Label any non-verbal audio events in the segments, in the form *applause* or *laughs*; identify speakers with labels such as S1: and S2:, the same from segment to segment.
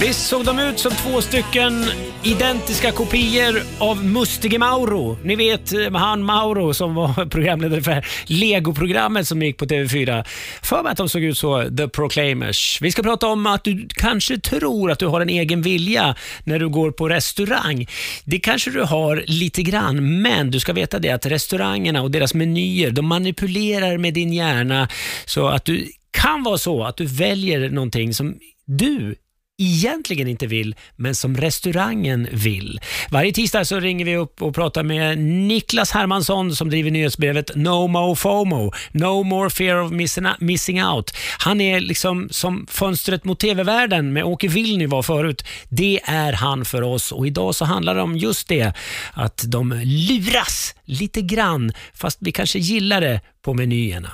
S1: Visst såg de ut som två stycken identiska kopior av Mustige Mauro. Ni vet eh, han Mauro som var *laughs* programledare för Lego-programmet som gick på TV4. För mig att de såg ut så, The Proclaimers. Vi ska prata om att du kanske tror att du har en egen vilja när du går på restaurang. Det kanske du har lite grann, men du ska veta det att restaurangerna och deras menyer, de manipulerar med din hjärna så att du kan vara så att du väljer någonting som du egentligen inte vill, men som restaurangen vill. Varje tisdag så ringer vi upp och pratar med Niklas Hermansson som driver nyhetsbrevet No Mo FOMO, No More Fear of Missing Out. Han är liksom som fönstret mot TV-världen med Åke Vilny var förut. Det är han för oss och idag så handlar det om just det, att de luras lite grann, fast vi kanske gillar det på menyerna.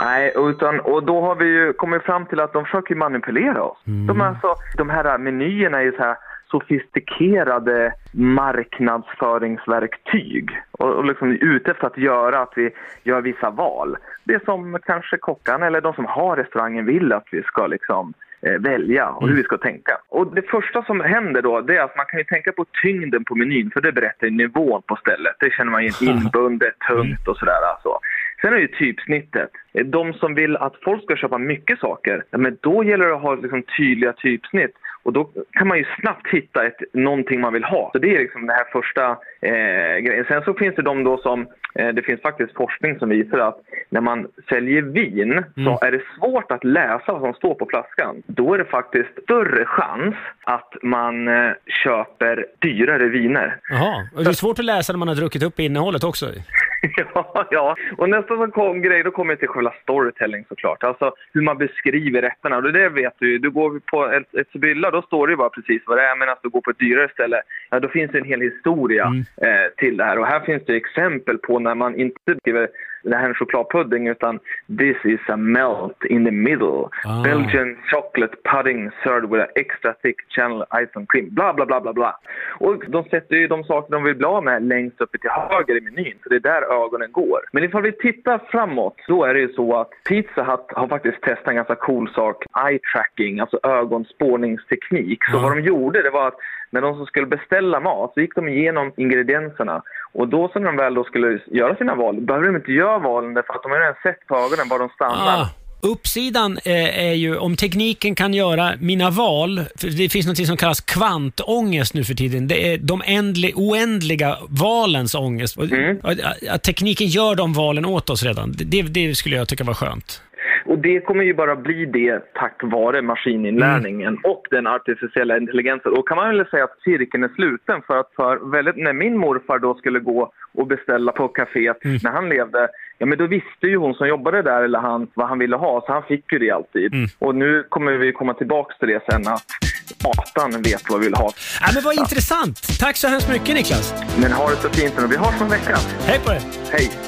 S2: Nej, utan, och då har vi ju kommit fram till att de försöker manipulera oss.
S1: Mm.
S2: De, alltså, de här menyerna är ju så här sofistikerade marknadsföringsverktyg och, och liksom ute efter att göra att vi gör vissa val. Det som kanske kockarna eller de som har restaurangen vill att vi ska liksom eh, välja och hur vi ska tänka. Och det första som händer då, det är att man kan ju tänka på tyngden på menyn, för det berättar ju nivån på stället. Det känner man igen, *laughs* inbundet, tungt och sådär. Alltså. Sen är det typsnittet. De som vill att folk ska köpa mycket saker, men då gäller det att ha liksom tydliga typsnitt. Och då kan man ju snabbt hitta ett, någonting man vill ha. Så det är liksom den här första eh, grejen. Sen så finns det de då som, eh, det finns faktiskt forskning som visar att när man säljer vin så är det svårt att läsa vad som står på flaskan. Då är det faktiskt större chans att man eh, köper dyrare viner.
S1: Jaha, och det är svårt att läsa när man har druckit upp innehållet också. *laughs*
S2: ja, ja, och nästa som kom grej, då kommer jag till själva storytelling såklart. Alltså hur man beskriver rätterna. Och det vet du ju. Du går på ett, ett Sibylla, då står det ju bara precis vad det är. Men att du går på ett dyrare ställe, ja då finns det en hel historia eh, till det här. Och här finns det exempel på när man inte skriver det här är en chokladpudding utan this is a melt in the middle.
S1: Ah.
S2: Belgian chocolate pudding served with an extra thick channel ice and cream. Bla, bla, bla, bla, bla. Och de sätter ju de saker de vill bli av med längst uppe till höger i menyn. Så det är där ögonen går. Men ifall vi tittar framåt, då är det ju så att Pizza Hut har faktiskt testat en ganska cool sak. Eye tracking, alltså ögonspårningsteknik. Så
S1: Ja.
S2: vad de gjorde, det var att när de som skulle beställa mat så gick de igenom ingredienserna. Och då så när de väl då skulle göra sina val, behöver de inte göra valen därför att de har redan sett på ögonen var de stannar.
S1: Ah, uppsidan eh, är ju om tekniken kan göra mina val, det finns något som kallas kvantångest nu för tiden. Det är de ändli, oändliga valens ångest. Att, att tekniken gör de valen åt oss redan, det, det skulle jag tycka var skönt.
S2: Och det kommer ju bara bli det tack vare maskininlärningen och den artificiella intelligensen. Och kan man väl säga att cirkeln är sluten för att för väldigt, när min morfar då skulle gå och beställa på kaféet när han levde, ja men då visste ju hon som jobbade där eller han vad han ville ha, så han fick ju det alltid. Och nu kommer vi komma tillbaks till det sen att datan vet vad vi vill ha.
S1: Ja, men vad intressant. Tack så hemskt mycket Niklas.
S2: Men ha det så fint nu. Vi hörs om en vecka.
S1: Hej på dig.
S2: Hej!